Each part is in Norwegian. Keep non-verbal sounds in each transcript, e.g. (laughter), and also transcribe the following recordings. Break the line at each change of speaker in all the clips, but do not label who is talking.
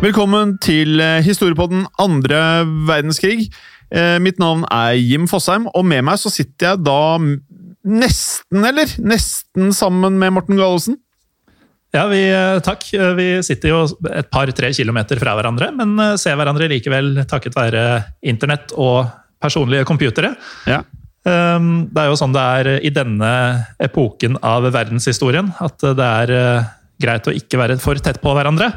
Velkommen til eh, historiepodden andre verdenskrig. Eh, Mitt navn er Jim Fosheim, og med meg så sitter jeg da nesten, eller? Nesten sammen med Morten Gallosen.
Ja, vi, eh, takk. Vi sitter jo et par-tre kilometer fra hverandre, men ser hverandre likevel takket være internett og personlige computere.
Ja.
Um, Det er jo sånn det er i denne epoken av verdenshistorien, at det er greit å ikke være for tett på hverandre.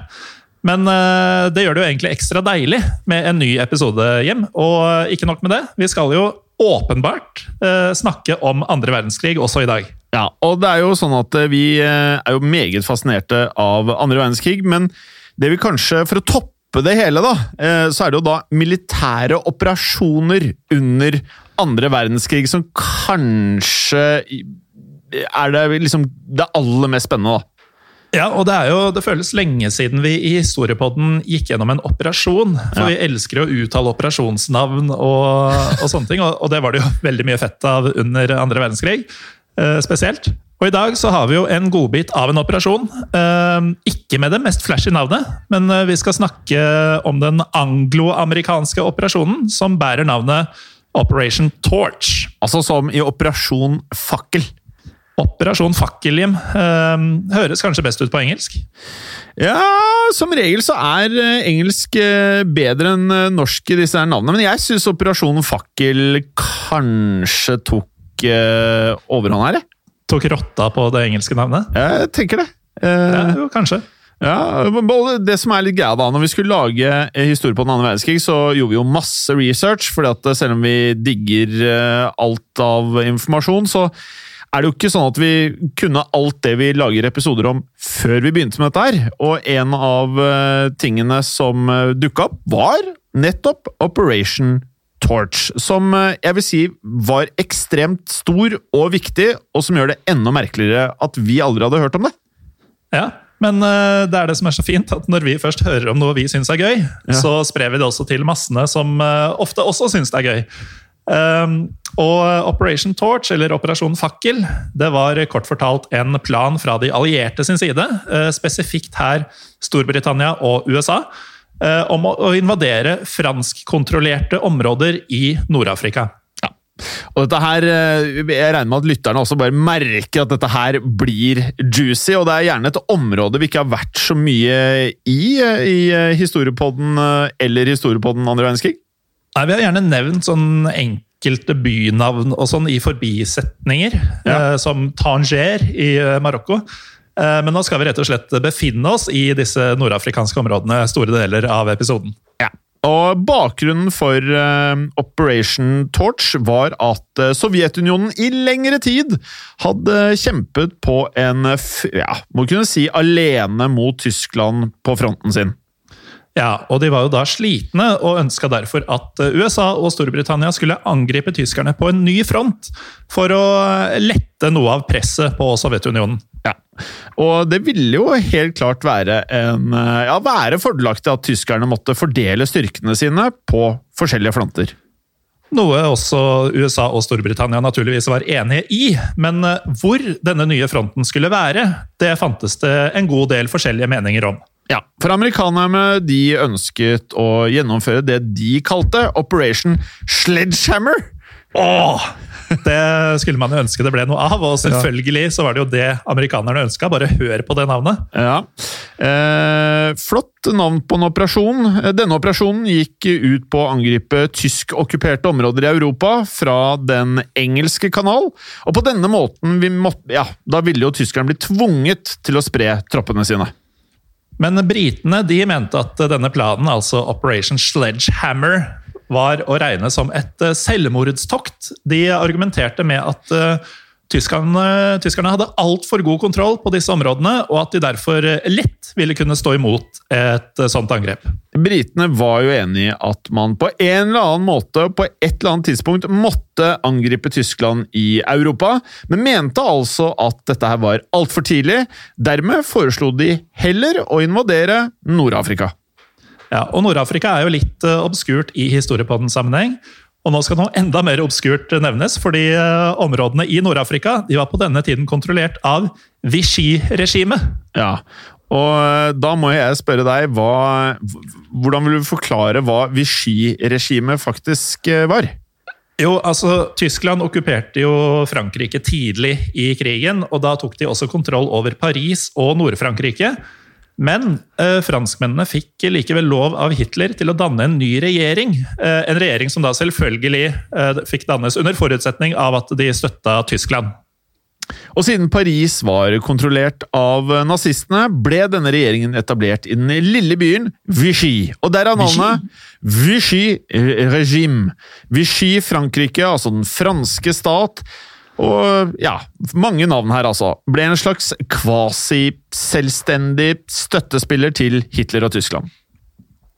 Men eh, det gjør det jo egentlig ekstra deilig med en ny episode hjem. Og ikke nok med det, vi skal jo åpenbart eh, snakke om andre verdenskrig også i dag.
Ja, og det er jo sånn at eh, vi eh, er jo meget fascinerte av andre verdenskrig, men det vi kanskje, for å toppe det hele, da, eh, så er det jo da militære operasjoner under andre verdenskrig som kanskje er det liksom det aller mest spennende, da.
Ja, og det er jo, det føles lenge siden vi i Historiepodden gikk gjennom en operasjon. For
Ja.
vi elsker å uttale operasjonsnavn og, og sånne ting, og, og det var det jo veldig mye fett av under andre verdenskrig. eh, spesielt. Og i dag så har vi jo en godbit av en operasjon. Eh, ikke med det mest flashy navnet, men eh, vi skal snakke om den angloamerikanske operasjonen som bærer navnet Operation Torch.
Altså som i Operasjon Fakkel.
Operasjon fakkellim eh, høres kanskje best ut på engelsk.
Ja, som regel så er eh, engelsk eh, bedre enn eh, norsk i disse her navnene, men jeg syns Operasjon Fakkel kanskje tok eh, overhånd her, jeg.
Tok rotta på det engelske navnet.
Jeg tenker det. Eh,
Ja, jo, kanskje.
ja, det som er litt greia da, Når vi skulle lage historie på den andre verdenskrig, så gjorde vi jo masse research. fordi at selv om vi digger alt av informasjon, så er det jo ikke sånn at vi kunne alt det vi lager episoder om før vi begynte med dette her. Og en av eh, tingene som uh, dukka opp, var nettopp Operation Torch. Som eh, jeg vil si var ekstremt stor og viktig, og som gjør det enda merkeligere at vi aldri hadde hørt om det.
Ja, men eh, det er det som er så fint, at når vi først hører om noe vi syns er gøy,
Ja.
så sprer vi det også til massene som eh, ofte også syns det er gøy. Um, og Operation Torch, eller Operasjon Fakkel, det var kort fortalt en plan fra de allierte sin side, eh, spesifikt her Storbritannia og USA, eh, om å, invadere franskkontrollerte områder i Nord-Afrika.
Og dette her, eh, Jeg regner med at lytterne også bare merker at dette her blir juicy, og det er gjerne et område vi ikke har vært så mye i i historiepodden eller historiepodden andre verdenskrig.
Nei, Vi har gjerne nevnt sånn enkelte bynavn og sånn i forbisetninger,
Ja.
eh, som Tanger i eh, Marokko. Eh, men nå skal vi rett og slett befinne oss i disse nordafrikanske områdene store deler av episoden. Ja.
Og Bakgrunnen for eh, Operation Torch var at eh, Sovjetunionen i lengre tid hadde kjempet på en ja, må kunne si alene mot Tyskland på fronten sin.
Ja, og De var jo da slitne og ønska derfor at eh, USA og Storbritannia skulle angripe tyskerne på en ny front for å eh, lette noe av presset på Sovjetunionen.
Ja, og det ville jo helt klart være, en, eh, ja, være fordelaktig at tyskerne måtte fordele styrkene sine på forskjellige fronter.
Noe også USA og Storbritannia naturligvis var enige i. Men hvor denne nye fronten skulle være, det fantes det en god del forskjellige meninger om.
Ja, For amerikanerne de ønsket å gjennomføre det de kalte Operation Sledgehammer.
Åh! Det skulle man jo ønske det ble noe av, og selvfølgelig så var det jo det amerikanerne ønska. Bare hør på det navnet.
Ja. Eh, flott navn på en operasjon. Denne operasjonen gikk ut på å angripe tyskokkuperte områder i Europa fra den engelske kanal. Og på denne måten vi måtte, ja, da ville jo tyskerne bli tvunget til å spre troppene sine.
Men britene de mente at denne planen, altså Operation Sledgehammer, var å regne som et eh, selvmordstokt. De argumenterte med at eh, tyskerne, tyskerne hadde altfor god kontroll på disse områdene, og at de derfor lett ville kunne stå imot et sånt angrep.
Britene var jo enig i at man på en eller annen måte på et eller annet tidspunkt måtte angripe Tyskland i Europa, men mente altså at dette her var altfor tidlig. Dermed foreslo de heller å invadere Nord-Afrika.
Ja, og Nord-Afrika er jo litt uh, obskurt i historiepodden-sammenheng. Og nå skal noe enda mer obskurt nevnes, fordi uh, områdene i Nord-Afrika de var på denne tiden kontrollert av Vichy-regimet.
Ja, og eh, da må jeg spørre deg, hva, hvordan vil du forklare hva Vichy-regimet faktisk eh, var?
Jo, altså, Tyskland okkuperte jo Frankrike tidlig i krigen, og da tok de også kontroll over Paris og Nord-Frankrike. Men eh, franskmennene fikk likevel lov av Hitler til å danne en ny regjering. Eh, en regjering som da selvfølgelig eh, fikk dannes under forutsetning av at de støtta Tyskland.
Og siden Paris var kontrollert av nazistene, ble denne regjeringen etablert i den lille byen Vichy. Og der er navnet Vichy Regime. Vichy Frankrike, altså den franske stat. Og ja, mange navn her, altså. Ble en slags kvasi-selvstendig støttespiller til Hitler og Tyskland.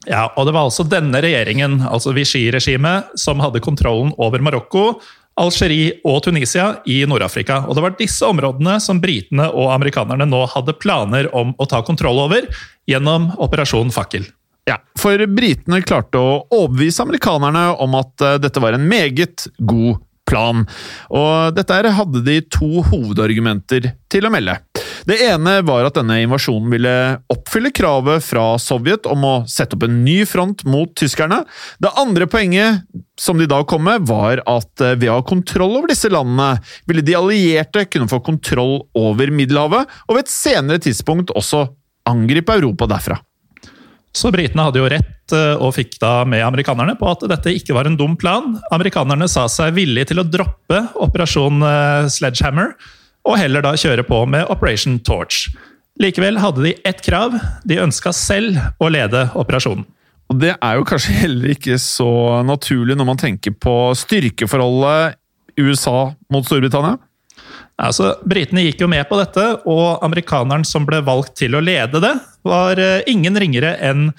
Ja, og det var altså denne regjeringen, altså Vichy-regimet, som hadde kontrollen over Marokko, Algerie og Tunisia i Nord-Afrika. Og det var disse områdene som britene og amerikanerne nå hadde planer om å ta kontroll over gjennom Operasjon Fakkel.
Ja, for britene klarte å overbevise amerikanerne om at eh, dette var en meget god plan. Og dette hadde de to hovedargumenter til å melde. Det ene var at denne invasjonen ville oppfylle kravet fra Sovjet om å sette opp en ny front mot tyskerne. Det andre poenget som de da kom med, var at eh, ved å ha kontroll over disse landene, ville de allierte kunne få kontroll over Middelhavet, og ved et senere tidspunkt også angripe Europa derfra.
Så britene hadde jo rett eh, og fikk da med amerikanerne på at dette ikke var en dum plan. Amerikanerne sa seg villige til å droppe operasjon eh, Sledgehammer, og heller da kjøre på med Operation Torch. Likevel hadde de ett krav. De ønska selv å lede operasjonen.
Og det er jo kanskje heller ikke så naturlig når man tenker på styrkeforholdet USA mot Storbritannia?
Altså, Britene gikk jo med på dette, og amerikaneren som ble valgt til å lede det, var eh, ingen ringere enn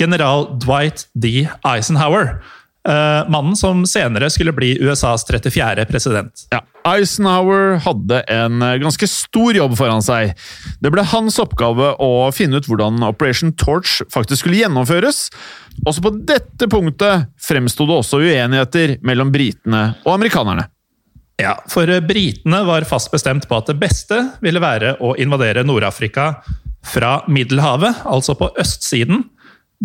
general Dwight D. Eisenhower. Uh, mannen som senere skulle bli USAs 34. president.
Ja, Eisenhower hadde en eh, ganske stor jobb foran seg. Det ble hans oppgave å finne ut hvordan Operation Torch faktisk skulle gjennomføres. Også på dette punktet fremsto det også uenigheter mellom britene og amerikanerne.
Ja, for britene var fast bestemt på at det beste ville være å invadere Nord-Afrika fra Middelhavet, altså på østsiden,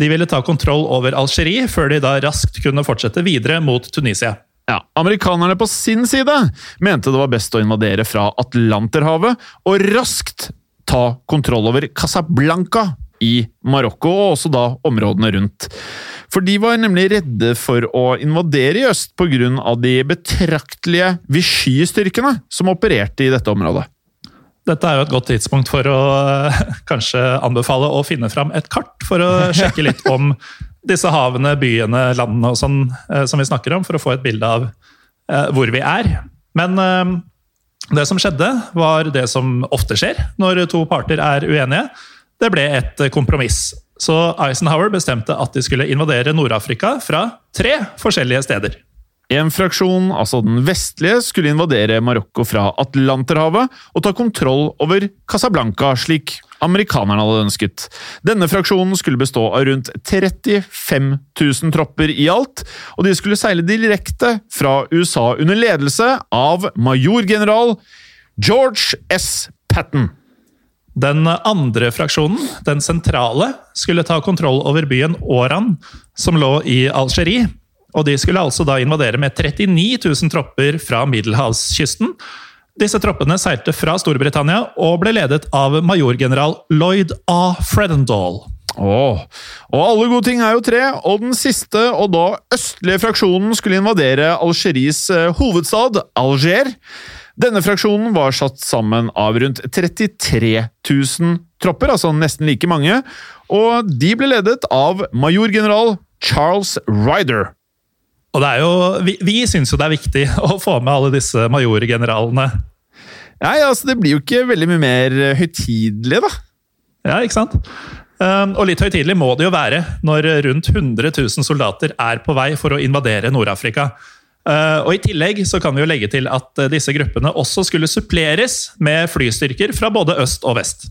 de ville ta kontroll over Algerie, før de da raskt kunne fortsette videre mot Tunisia.
Ja, Amerikanerne på sin side mente det var best å invadere fra Atlanterhavet og raskt ta kontroll over Casablanca i Marokko, og også da områdene rundt. For de var nemlig redde for å invadere i øst pga. de betraktelige Vichy-styrkene som opererte i dette området.
Dette er jo et godt tidspunkt for å eh, kanskje anbefale å finne fram et kart for å sjekke litt om disse havene, byene, landene og sånn eh, som vi snakker om, for å få et bilde av eh, hvor vi er. Men det som skjedde, var det som ofte skjer når to parter er uenige. Det ble et kompromiss. Så Eisenhower bestemte at de skulle invadere Nord-Afrika fra tre forskjellige steder.
En fraksjon, altså den vestlige, skulle invadere Marokko fra Atlanterhavet og ta kontroll over Casablanca, slik amerikanerne hadde ønsket. Denne fraksjonen skulle bestå av rundt 35 000 tropper i alt, og de skulle seile direkte fra USA under ledelse av majorgeneral George S. Patton.
Den andre fraksjonen, den sentrale, skulle ta kontroll over byen Oran, som lå i Algerie. Og de skulle altså da invadere med 39 000 tropper fra middelhavskysten. Disse troppene seilte fra Storbritannia og ble ledet av majorgeneral Lloyd A. Fredendal.
Åh, og alle gode ting er jo tre, og den siste og da østlige fraksjonen skulle invadere Algeries eh, hovedstad, Alger. Denne fraksjonen var satt sammen av rundt 33 000 tropper, altså nesten like mange, og de ble ledet av majorgeneral Charles Ryder.
Og det er jo, Vi, vi syns jo det er viktig (laughs) å få med alle disse majorgeneralene.
Nei, altså, det blir jo ikke veldig mye mer høytidelig, da.
Ja, ikke sant? Um, og litt høytidelig må det jo være når rundt 100 000 soldater er på vei for å invadere Nord-Afrika. Uh, og I tillegg så kan vi jo legge til at uh, disse gruppene også skulle suppleres med flystyrker fra både øst og vest.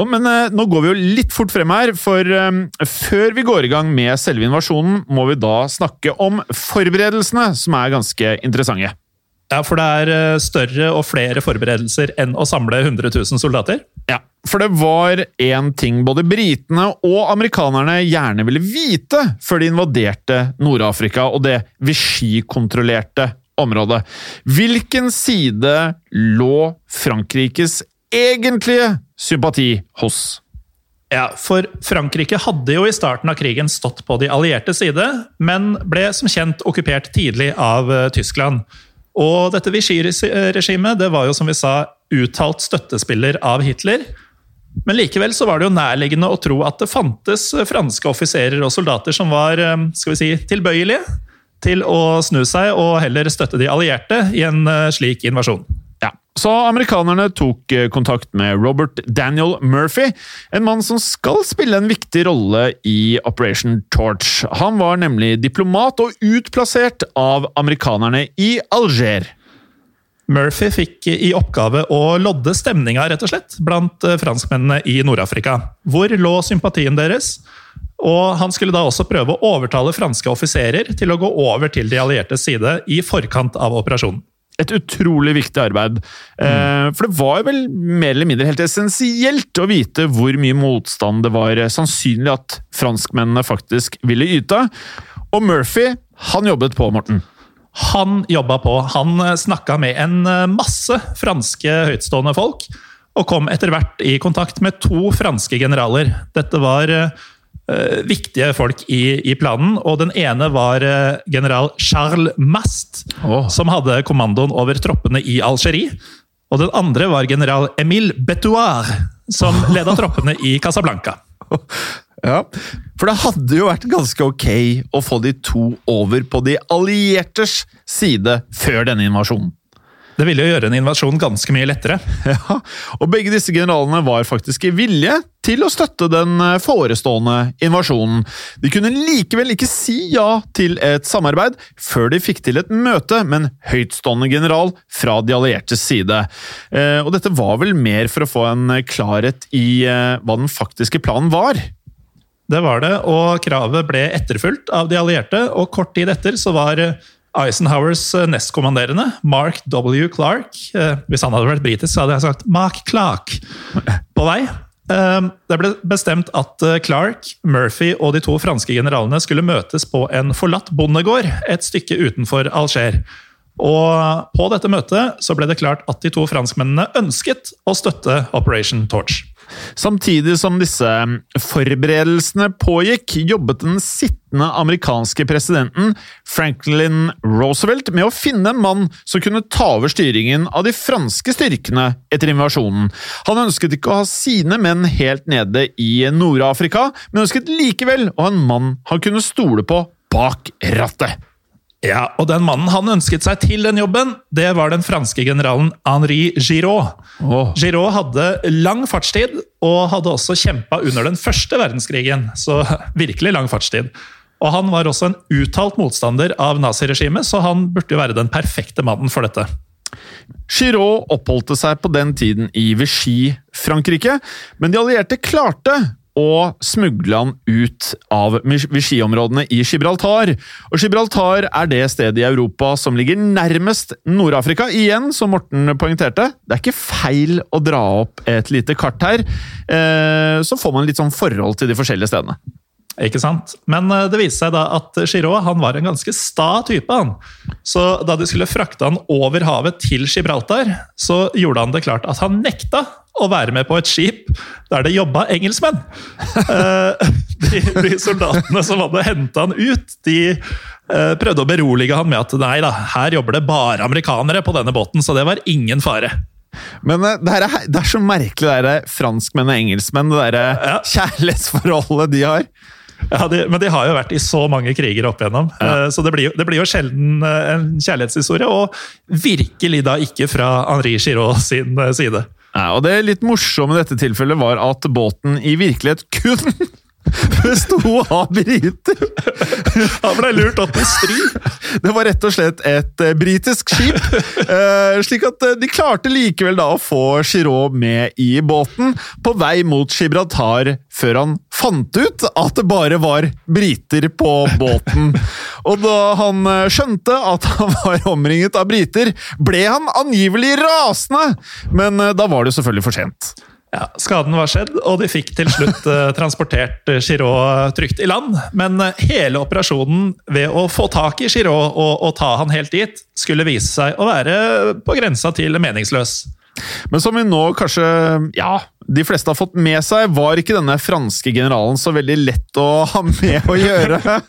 Og, men eh, nå går vi jo litt fort frem her, for um, før vi går i gang med selve invasjonen, må vi da snakke om forberedelsene, som er ganske interessante.
Ja, For det er større og flere forberedelser enn å samle 100 000 soldater?
Ja, for det var én ting både britene og amerikanerne gjerne ville vite før de invaderte Nord-Afrika og det Vichy-kontrollerte området. Hvilken side lå Frankrikes egentlige sympati hos?
Ja, for Frankrike hadde jo i starten av krigen stått på de allierte side, men ble som kjent okkupert tidlig av uh, Tyskland. Og dette Vichy-regimet det var jo som vi sa uttalt støttespiller av Hitler. Men likevel så var det jo nærliggende å tro at det fantes franske offiserer og soldater som var eh, skal vi si, tilbøyelige til å snu seg og heller støtte de allierte i en eh, slik invasjon.
Ja, Så amerikanerne tok eh, kontakt med Robert Daniel Murphy, en mann som skal spille en viktig rolle i Operation Torch. Han var nemlig diplomat og utplassert av amerikanerne i Alger.
Murphy fikk i oppgave å lodde stemninga rett og slett, blant eh, franskmennene i Nord-Afrika. Hvor lå sympatien deres? Og han skulle da også prøve å overtale franske offiserer til å gå over til de alliertes side i forkant av operasjonen.
Et utrolig viktig arbeid. Mm. for det var vel mer eller mindre helt essensielt å vite hvor mye motstand det var sannsynlig at franskmennene faktisk ville yte. Og Murphy, han jobbet på, Morten.
Han jobba på. Han snakka med en masse franske høytstående folk, og kom etter hvert i kontakt med to franske generaler. Dette var uh, viktige folk i, i, planen, og den ene var general Charles Mast,
Oh.
som hadde kommandoen over troppene i Algerie. Og den andre var general Emile Betouard, som (laughs) leda troppene i Casablanca. (laughs)
Ja, For det hadde jo vært ganske ok å få de to over på de alliertes side før denne invasjonen.
Det ville jo gjøre en invasjon ganske mye lettere. (laughs)
Ja, og begge disse generalene var faktisk i vilje til å støtte den eh, forestående invasjonen. De kunne likevel ikke si ja til et samarbeid før de fikk til et møte med en høytstående general fra de alliertes side. Eh, Og dette var vel mer for å få en klarhet i eh, hva den faktiske planen var.
Det var det, og kravet ble etterfulgt av de allierte, og kort tid etter så var Eisenhowers nestkommanderende, Mark W. Clark eh, Hvis han hadde vært britisk, så hadde jeg sagt Mark Clark på vei. Eh, Det ble bestemt at eh, Clark, Murphy og de to franske generalene skulle møtes på en forlatt bondegård et stykke utenfor Alger. Og på dette møtet så ble det klart at de to franskmennene ønsket å støtte Operation Torch.
Samtidig som disse forberedelsene pågikk, jobbet den sittende amerikanske presidenten Franklin Roosevelt med å finne en mann som kunne ta over styringen av de franske styrkene etter invasjonen. Han ønsket ikke å ha sine menn helt nede i Nord-Afrika, men ønsket likevel å ha en mann han kunne stole på bak rattet.
Ja, og den mannen han ønsket seg til den jobben, det var den franske generalen Henri Giraud.
Oh.
Giraud hadde lang fartstid, og hadde også kjempa under den første verdenskrigen. Så (laughs) virkelig lang fartstid. Og han var også en uttalt motstander av naziregimet, så han burde jo være den perfekte mannen for dette.
Giraud oppholdte seg på den tiden i Vichy, Frankrike, men de allierte klarte å smugle han ut av Vichy-områdene i Gibraltar. Og Gibraltar er det stedet i Europa som ligger nærmest Nord-Afrika. Igjen, som Morten poengterte, det er ikke feil å dra opp et lite kart her. Eh, så får man litt sånn forhold til de forskjellige stedene.
Ikke sant? Men eh, det viste seg da at Giraud han var en ganske sta type. han. Så da de skulle frakte han over havet til Gibraltar, så gjorde han det klart at han nekta å være med på et skip der det jobba engelskmenn. (laughs) Eh, De, de soldatene som hadde henta han ut, de eh, prøvde å berolige han med at nei da, her jobber det bare amerikanere på denne båten, så det var ingen fare.
Men eh, det, er, det er så merkelig, det der franskmenn og engelskmenn, det der
Ja.
kjærlighetsforholdet de har.
Ja, de, men de har jo vært i så mange kriger opp igjennom, ja. så det blir, det blir jo sjelden en kjærlighetshistorie. Og virkelig da ikke fra Henri Giraud sin side.
Ja, og Det litt morsomme i dette tilfellet var at båten i virkelighet kun (laughs) besto av briter.
Han ble lurt opp i stry!
Det var rett og slett et eh, britisk skip. eh, slik at eh, de klarte likevel da å få Giraud med i båten på vei mot Gibraltar, før han fant ut at det bare var briter på båten. Og da han skjønte at han var omringet av briter, ble han angivelig rasende! Men da var det selvfølgelig for sent.
Ja, Skaden var skjedd, og de fikk til slutt eh, (laughs) transportert eh, Giraud trygt i land. Men eh, hele operasjonen ved å få tak i Giraud og, og ta han helt dit, skulle vise seg å være på grensa til meningsløs.
Men som vi nå kanskje ja, de fleste har fått med seg, var ikke denne franske generalen så veldig lett å ha med å gjøre. (laughs)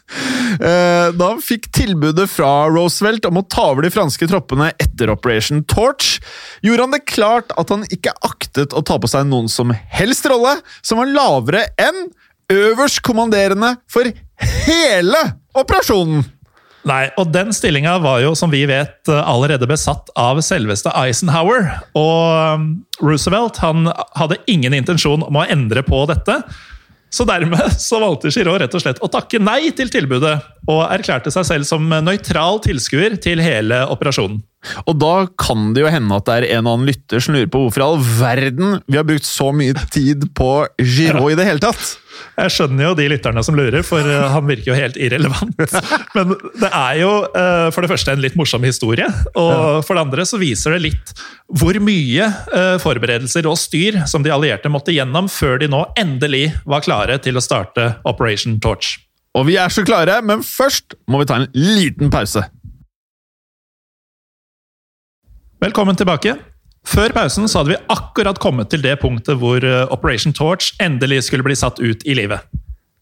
Eh, Da han fikk tilbudet fra Roosevelt om å ta over de franske troppene etter Operation Torch, gjorde han det klart at han ikke aktet å ta på seg noen som helst rolle som var lavere enn øverst kommanderende for hele operasjonen.
Nei, og den stillinga var jo, som vi vet, allerede besatt av selveste Eisenhower. Og um, Roosevelt han hadde ingen intensjon om å endre på dette. Så dermed (laughs) så valgte Giraud rett og slett å takke nei til tilbudet, og erklærte seg selv som nøytral tilskuer til hele operasjonen.
Og da kan det jo hende at det er en og annen lytter som lurer på hvorfor all verden vi har brukt så mye tid på Giraud i det hele tatt.
Jeg skjønner jo de lytterne som lurer, for uh, han virker jo helt irrelevant. (laughs) Men det er jo uh, for det første en litt morsom historie, og for det andre så viser det litt hvor mye uh, forberedelser og styr som de allierte måtte gjennom før de nå endelig var klare til å starte Operation Torch.
Og vi er så klare, men først må vi ta en liten pause.
Velkommen tilbake. Før pausen så hadde vi akkurat kommet til det punktet hvor uh, Operation Torch endelig skulle bli satt ut i livet.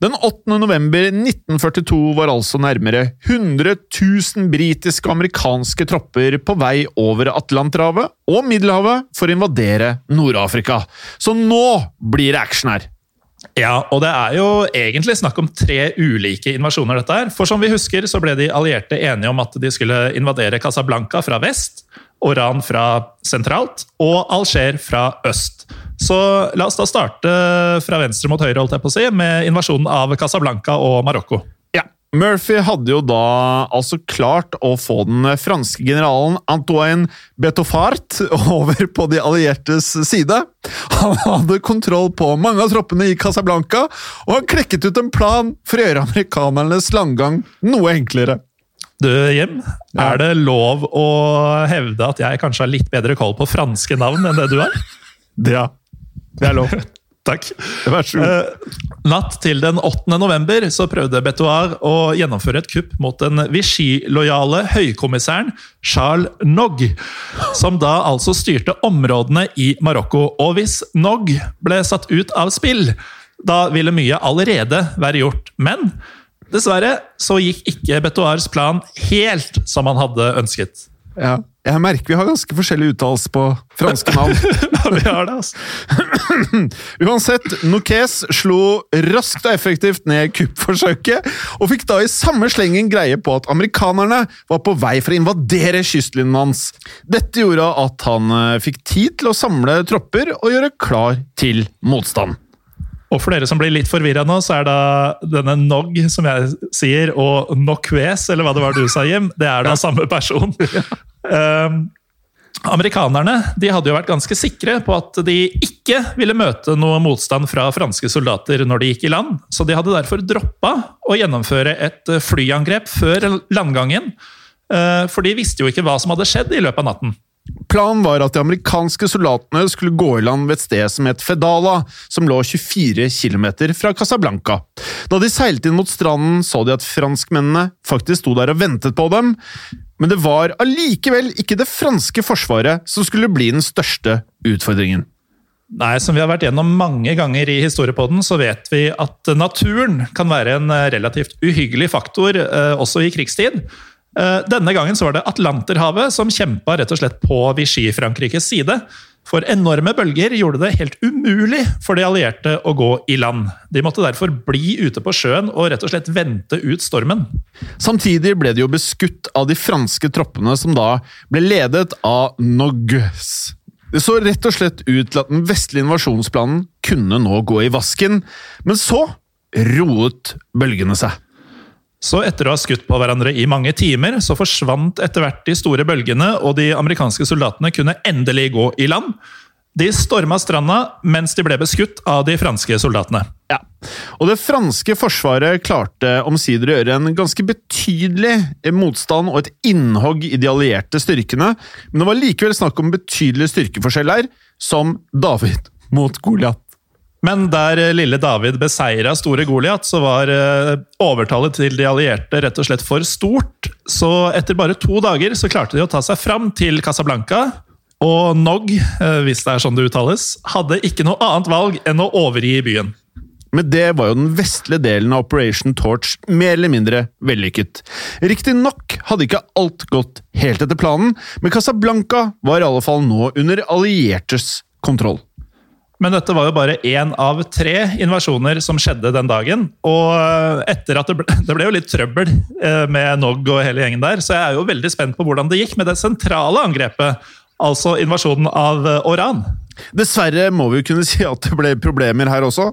Den 8. november 1942 var altså nærmere 100 000 britiske og amerikanske tropper på vei over Atlanterhavet og Middelhavet for å invadere Nord-Afrika. Så nå blir det action her!
Ja, og det er jo egentlig snakk om tre ulike invasjoner, dette her. For som vi husker, så ble de allierte enige om at de skulle invadere Casablanca fra vest, Oran fra sentralt og Alger fra øst. Så la oss da starte fra venstre mot høyre, holdt jeg på å si, med invasjonen av Casablanca og Marokko.
Ja, Murphy hadde jo da altså klart å få den franske generalen Antoine Betofart over på de alliertes side. Han hadde kontroll på mange av troppene i Casablanca, og han klekket ut en plan for å gjøre amerikanernes landgang noe enklere.
Du, Jim, er det lov å hevde at jeg kanskje har litt bedre koll på franske navn enn det du har?
Ja, det er lov. (laughs)
Takk.
Vær så god.
Eh, natt til den 8. november så prøvde Betoir å gjennomføre et kupp mot den Vichy-lojale høykommissæren Charles Nog, som da altså styrte områdene i Marokko. Og hvis Nog ble satt ut av spill, da ville mye allerede være gjort. Men dessverre så gikk ikke Betouars plan helt som han hadde ønsket.
Ja. Jeg merker vi har ganske forskjellig uttalelse på franske navn. (laughs)
Ja, vi har det, altså. (clears throat)
Uansett, Nokes slo raskt og effektivt ned kuppforsøket, og fikk da i samme slengen greie på at amerikanerne var på vei for å invadere kystlinjen hans. Dette gjorde at han eh, fikk tid til å samle tropper og gjøre klar til motstand.
Og for dere som blir litt forvirra nå, så er da denne Nog, som jeg sier, og Nokves, eller hva det var du sa, Jim, det er da samme person. (laughs) Um, amerikanerne de hadde jo vært ganske sikre på at de ikke ville møte noe motstand fra franske soldater når de gikk i land, så de hadde derfor droppa å gjennomføre et flyangrep før landgangen. uh, For de visste jo ikke hva som hadde skjedd i løpet av natten.
Planen var at de amerikanske soldatene skulle gå i land ved et sted som het Fedala, som lå 24 km fra Casablanca. Da de seilte inn mot stranden, så de at franskmennene faktisk sto der og ventet på dem, men det var allikevel ikke det franske forsvaret som skulle bli den største utfordringen.
Nei, som vi har vært gjennom mange ganger i Historiepodden, så vet vi at naturen kan være en eh, relativt uhyggelig faktor eh, også i krigstid. Eh, Denne gangen var det Atlanterhavet som kjempa rett og slett på Vichy-Frankrikes side. For enorme bølger gjorde det helt umulig for de allierte å gå i land. De måtte derfor bli ute på sjøen og rett og slett vente ut stormen.
Samtidig ble de jo beskutt av de franske troppene som da ble ledet av Nogues. Det så rett og slett ut til at den vestlige invasjonsplanen kunne nå gå i vasken, men så roet bølgene seg.
Så etter å ha skutt på hverandre i mange timer, så forsvant etter hvert de store bølgene, og de amerikanske soldatene kunne endelig gå i land. De storma stranda mens de ble beskutt av de franske soldatene.
Ja, og det franske forsvaret klarte omsider å gjøre en ganske betydelig motstand og et innhogg i de allierte styrkene, men det var likevel snakk om betydelig styrkeforskjell her, som David mot Goliat.
Men der eh, lille David beseira store Goliat, så var eh, overtallet til de allierte rett og slett for stort. Så etter bare to dager så klarte de å ta seg fram til Casablanca. Og Nog, eh, hvis det er sånn det uttales, hadde ikke noe annet valg enn å overgi byen.
Men det var jo den vestlige delen av Operation Torch mer eller mindre vellykket. Riktignok hadde ikke alt gått helt etter planen, men Casablanca var i alle fall nå under alliertes kontroll.
Men dette var jo bare én av tre invasjoner som skjedde den dagen. Og etter at det ble, (laughs) det ble jo litt trøbbel eh, med Nog og hele gjengen der, så jeg er jo veldig spent på hvordan det gikk med det sentrale angrepet. Altså invasjonen av eh, Oran.
Dessverre må vi jo kunne (laughs) si at det ble problemer her også.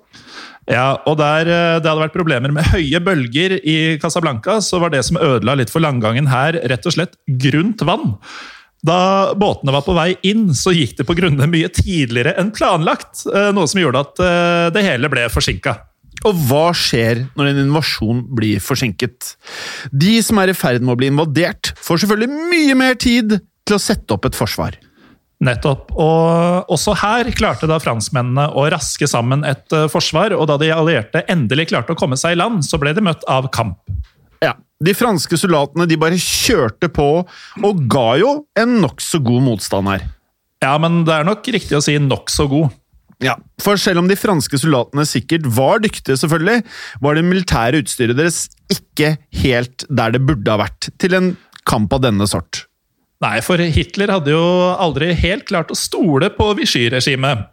Ja, og der eh, det hadde vært problemer med høye bølger i Casablanca, så var det som ødela litt for langgangen her, rett og slett grunt vann. Da båtene var på vei inn, så gikk det på grunne mye tidligere enn planlagt. eh, Noe som gjorde at eh, det hele ble forsinka.
Og hva skjer når en invasjon blir forsinket? De som er i ferd med å bli invadert, får selvfølgelig mye mer tid til å sette opp et forsvar.
Nettopp. Og også her klarte da franskmennene å raske sammen et eh, forsvar, og da de allierte endelig klarte å komme seg i land, så ble de møtt av kamp.
De franske soldatene de bare kjørte på og ga jo en nokså god motstand her.
Ja, men det er nok riktig å si nokså god.
Ja, For selv om de franske soldatene sikkert var dyktige, selvfølgelig, var det militære utstyret deres ikke helt der det burde ha vært til en kamp av denne sort.
Nei, for Hitler hadde jo aldri helt klart å stole på Vichy-regimet.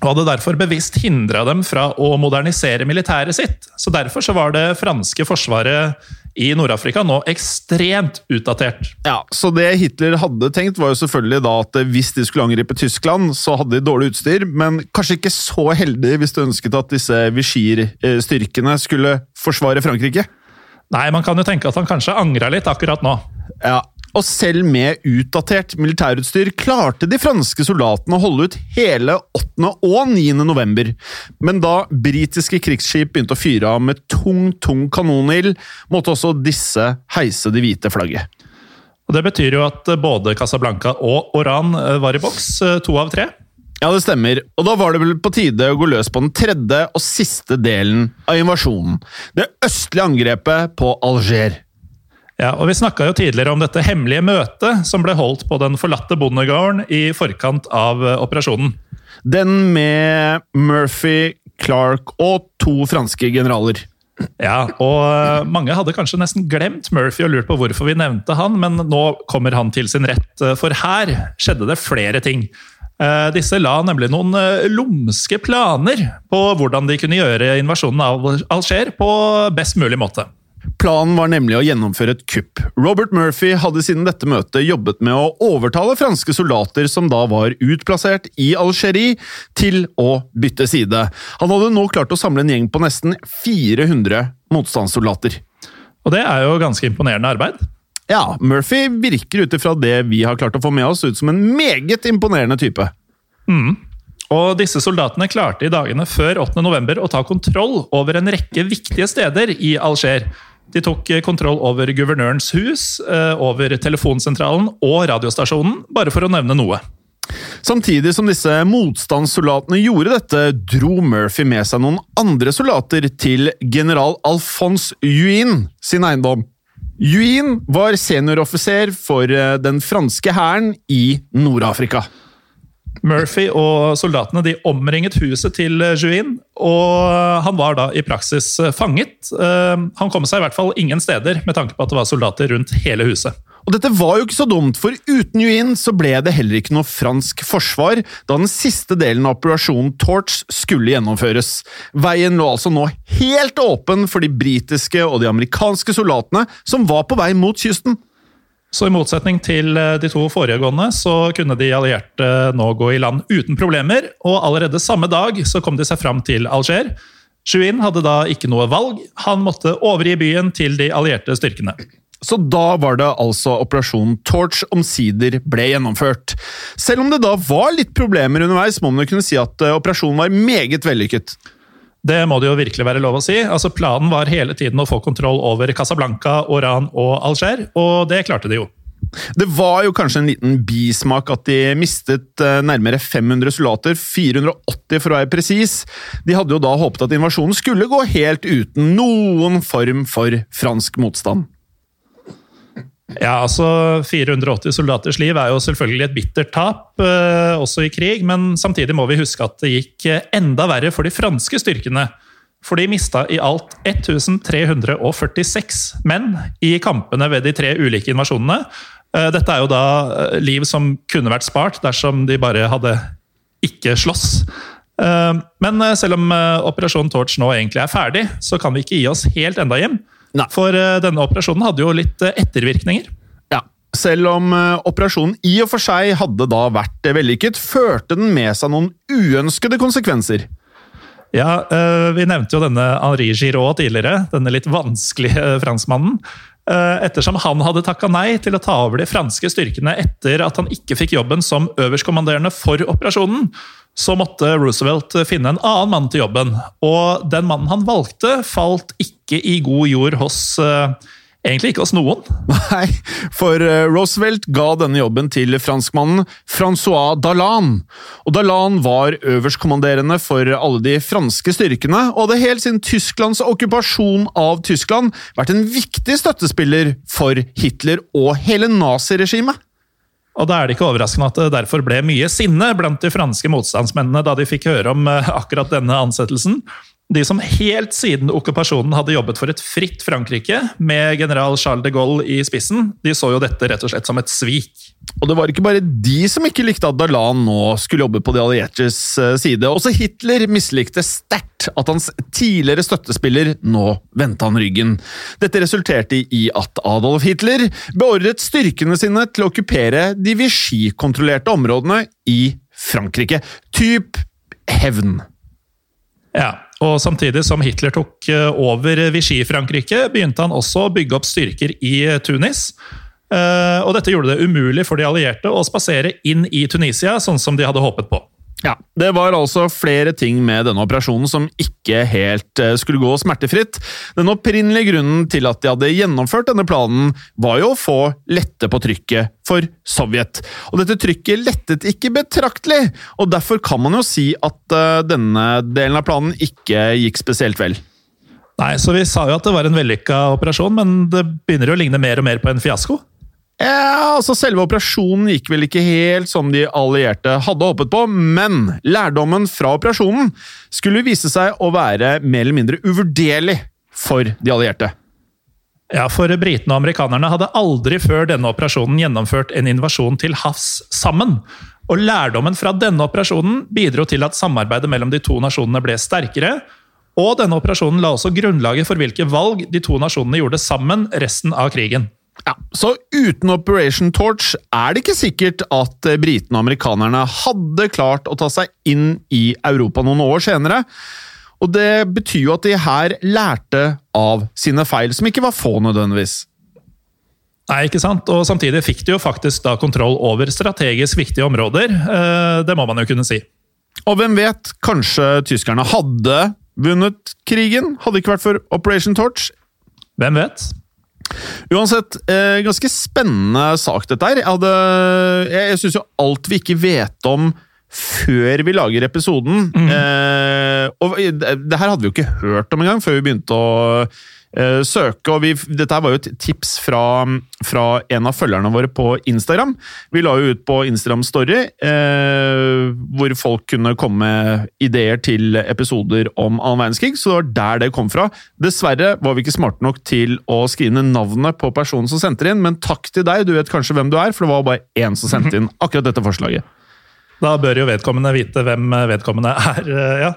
Og hadde derfor bevisst hindra dem fra å modernisere militæret sitt. Så Derfor så var det franske forsvaret i Nord-Afrika nå ekstremt utdatert.
Ja, Så det Hitler hadde tenkt, var jo selvfølgelig da at hvis de skulle angripe Tyskland, så hadde de dårlig utstyr, men kanskje ikke så heldig hvis du ønsket at disse Vichy-styrkene skulle forsvare Frankrike?
Nei, man kan jo tenke at han kanskje angra litt akkurat nå.
Ja, og selv med utdatert militærutstyr klarte de franske soldatene å holde ut hele 8. og 9. november. Men da britiske krigsskip begynte å fyre av med tung, tung kanonild, måtte også disse heise det hvite flagget.
Og Det betyr jo at både Casablanca og Oran var i boks, to av tre.
Ja, det stemmer. Og da var det vel på tide å gå løs på den tredje og siste delen av invasjonen. Det østlige angrepet på Alger.
Ja, og Vi snakka tidligere om dette hemmelige møtet som ble holdt på den forlatte bondegården i forkant av operasjonen.
Den med Murphy, Clark og to franske generaler.
Ja, og mange hadde kanskje nesten glemt Murphy og lurt på hvorfor vi nevnte han, men nå kommer han til sin rett, for her skjedde det flere ting. Disse la nemlig noen lumske planer på hvordan de kunne gjøre invasjonen av Alger på best mulig måte.
Planen var nemlig å gjennomføre et kupp. Robert Murphy hadde siden dette møtet jobbet med å overtale franske soldater som da var utplassert i Algerie, til å bytte side. Han hadde nå klart å samle en gjeng på nesten 400 motstandssoldater.
Og det er jo ganske imponerende arbeid.
Ja, Murphy virker ut ifra det vi har klart å få med oss, ut som en meget imponerende type.
Mm. Og disse soldatene klarte i dagene før 8. november å ta kontroll over en rekke viktige steder i Alger. De tok kontroll over guvernørens hus, over telefonsentralen og radiostasjonen, bare for å nevne noe.
Samtidig som disse motstandssoldatene gjorde dette, dro Murphy med seg noen andre soldater til general Alphonse Juin sin eiendom. Juin var senioroffiser for den franske hæren i Nord-Afrika.
Murphy og soldatene de omringet huset til Juin, og han var da i praksis fanget. Han kom seg i hvert fall ingen steder med tanke på at det var soldater rundt hele huset.
Og dette var jo ikke så dumt, for uten Juin så ble det heller ikke noe fransk forsvar da den siste delen av operasjonen Torch skulle gjennomføres. Veien lå altså nå helt åpen for de britiske og de amerikanske soldatene som var på vei mot kysten.
Så i motsetning til eh, de to foregående, så kunne de allierte nå gå i land uten problemer, og allerede samme dag så kom de seg fram til Alger. Juin hadde da ikke noe valg, han måtte overgi byen til de allierte styrkene.
Så da var det altså operasjon Torch omsider ble gjennomført. Selv om det da var litt problemer underveis, må man jo kunne si at eh, operasjonen var meget vellykket.
Det må det jo virkelig være lov å si. Altså Planen var hele tiden å få kontroll over Casablanca, Oran og Alger, og det klarte de jo.
Det var jo kanskje en liten bismak at de mistet eh, nærmere 500 soldater, 480 for å være presis. De hadde jo da håpet at invasjonen skulle gå helt uten noen form for fransk motstand.
Ja, altså 480 soldaters liv er jo selvfølgelig et bittert tap, eh, også i krig, men samtidig må vi huske at det gikk eh, enda verre for de franske styrkene. For de mista i alt 1346 menn i kampene ved de tre ulike invasjonene. Eh, dette er jo da liv som kunne vært spart dersom de bare hadde ikke slåss. Men selv om Operasjon Torch nå egentlig er ferdig, så kan vi ikke gi oss helt enda hjem.
Nei.
For eh, denne operasjonen hadde jo litt eh, ettervirkninger.
Ja, Selv om eh, operasjonen i og for seg hadde da vært vellykket, førte den med seg noen uønskede konsekvenser.
Ja, Vi nevnte jo denne Henri Giraud tidligere, denne litt vanskelige franskmannen. Ettersom han hadde takka nei til å ta over de franske styrkene etter at han ikke fikk jobben som øverstkommanderende for operasjonen, så måtte Roosevelt finne en annen mann til jobben. Og den mannen han valgte, falt ikke i god jord hos eh, Egentlig ikke hos noen. (laughs)
Nei, for eh, Roosevelt ga denne jobben til franskmannen Francois Dalan. Og Dalan var øverstkommanderende for alle de franske styrkene, og hadde helt siden Tysklands okkupasjon av Tyskland vært en viktig støttespiller for Hitler og hele naziregimet.
Og da er det ikke overraskende at det derfor ble mye sinne blant de franske motstandsmennene da de fikk høre om eh, akkurat denne ansettelsen. De som helt siden okkupasjonen hadde jobbet for et fritt Frankrike, med general Charles de Gaulle i spissen, de så jo dette rett og slett som et svik.
Og det var ikke bare de som ikke likte at Darlan nå skulle jobbe på de alliertes eh, side. Også Hitler mislikte sterkt at hans tidligere støttespiller nå vendte han ryggen. Dette resulterte i at Adolf Hitler beordret styrkene sine til å okkupere de Vichy-kontrollerte områdene i Frankrike. Typ hevn.
Ja, og Samtidig som Hitler tok eh, over Vichy-Frankrike, begynte han også å bygge opp styrker i eh, Tunis. Eh, Og Dette gjorde det umulig for de allierte å spasere inn i Tunisia, sånn som de hadde håpet på.
Ja, Det var altså flere ting med denne operasjonen som ikke helt eh, skulle gå smertefritt. Den opprinnelige grunnen til at de hadde gjennomført denne planen, var jo å få lette på trykket for Sovjet. Og dette trykket lettet ikke betraktelig, og derfor kan man jo si at eh, denne delen av planen ikke gikk spesielt vel.
Nei, så Vi sa jo at det var en vellykka operasjon, men det begynner jo å ligne mer og mer på en fiasko.
Ja, altså Selve operasjonen gikk vel ikke helt som de allierte hadde håpet på, men lærdommen fra operasjonen skulle vise seg å være mer eller mindre uvurderlig for de allierte.
Ja, for Britene og amerikanerne hadde aldri før denne operasjonen gjennomført en invasjon til havs sammen. Og Lærdommen fra denne operasjonen bidro til at samarbeidet mellom de to nasjonene ble sterkere. Og denne operasjonen la også grunnlaget for hvilke valg de to nasjonene gjorde sammen resten av krigen.
Ja, Så uten Operation Torch er det ikke sikkert at eh, britene og amerikanerne hadde klart å ta seg inn i Europa noen år senere. Og det betyr jo at de her lærte av sine feil, som ikke var få nødvendigvis.
Nei, ikke sant? Og Samtidig fikk de jo faktisk da kontroll over strategisk viktige områder. Eh, Det må man jo kunne si.
Og hvem vet, kanskje tyskerne hadde vunnet krigen? Hadde det ikke vært for Operation Torch?
Hvem vet?
Uansett, eh, ganske spennende sak dette her. Jeg, hadde, jeg, jeg syns jo alt vi ikke vet om før vi lager episoden. Eh, og det, det her hadde vi jo ikke hørt om engang før vi begynte å søke. og vi, Dette var jo et tips fra, fra en av følgerne våre på Instagram. Vi la jo ut på Instagram Story eh, hvor folk kunne komme ideer til episoder om annen verdenskrig, så det var der det kom fra. Dessverre var vi ikke smarte nok til å skrive ned navnet på personen som sendte inn, men takk til deg, du vet kanskje hvem du er, for det var bare én som sendte inn akkurat dette forslaget.
Da bør jo vedkommende vite hvem vedkommende er. eh, ja.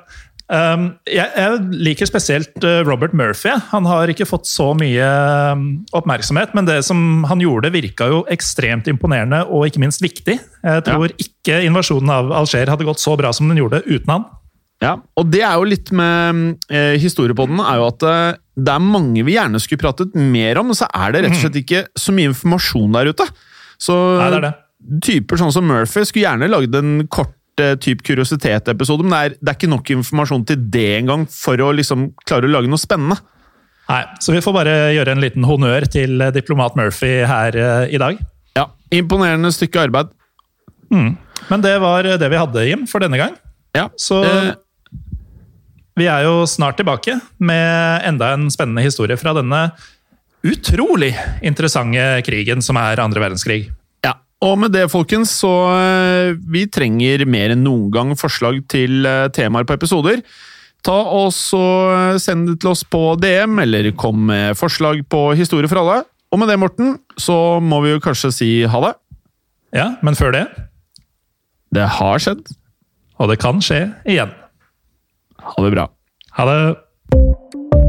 Um, jeg, liker spesielt eh, Robert Murphy. Han har ikke fått så mye um, oppmerksomhet, men det som han gjorde, virka jo ekstremt imponerende og ikke minst viktig. Jeg tror ikke invasjonen av Alger hadde gått så bra som den gjorde uten han.
Ja, og det er jo litt med eh, historiepodden, er jo at eh, det er mange vi gjerne skulle pratet mer om, men så er det rett og slett ikke så mye informasjon der ute. Så
Nei, det er det.
typer sånn som Murphy skulle gjerne lagd en kort eh, typ kuriositet-episode, men det er, det er ikke nok informasjon til det engang for å liksom klare å lage noe spennende.
Nei, Så vi får bare gjøre en liten honnør til eh, diplomat Murphy her eh, i dag.
Ja, Imponerende stykke arbeid.
Men det var det vi hadde, Jim, for denne gang.
Ja,
Så
eh,
vi er jo snart tilbake med enda en spennende historie fra denne utrolig interessante krigen som er andre verdenskrig.
Og med det, folkens, så eh, vi trenger mer enn noen gang forslag til eh, temaer på episoder. Ta og eh, Send det til oss på DM, eller kom med forslag på Historie for alle. Og med det, Morten, så må vi jo kanskje si ha det.
Ja, Men før det,
Det har skjedd.
og det kan skje igjen.
Ha det bra.
Ha det!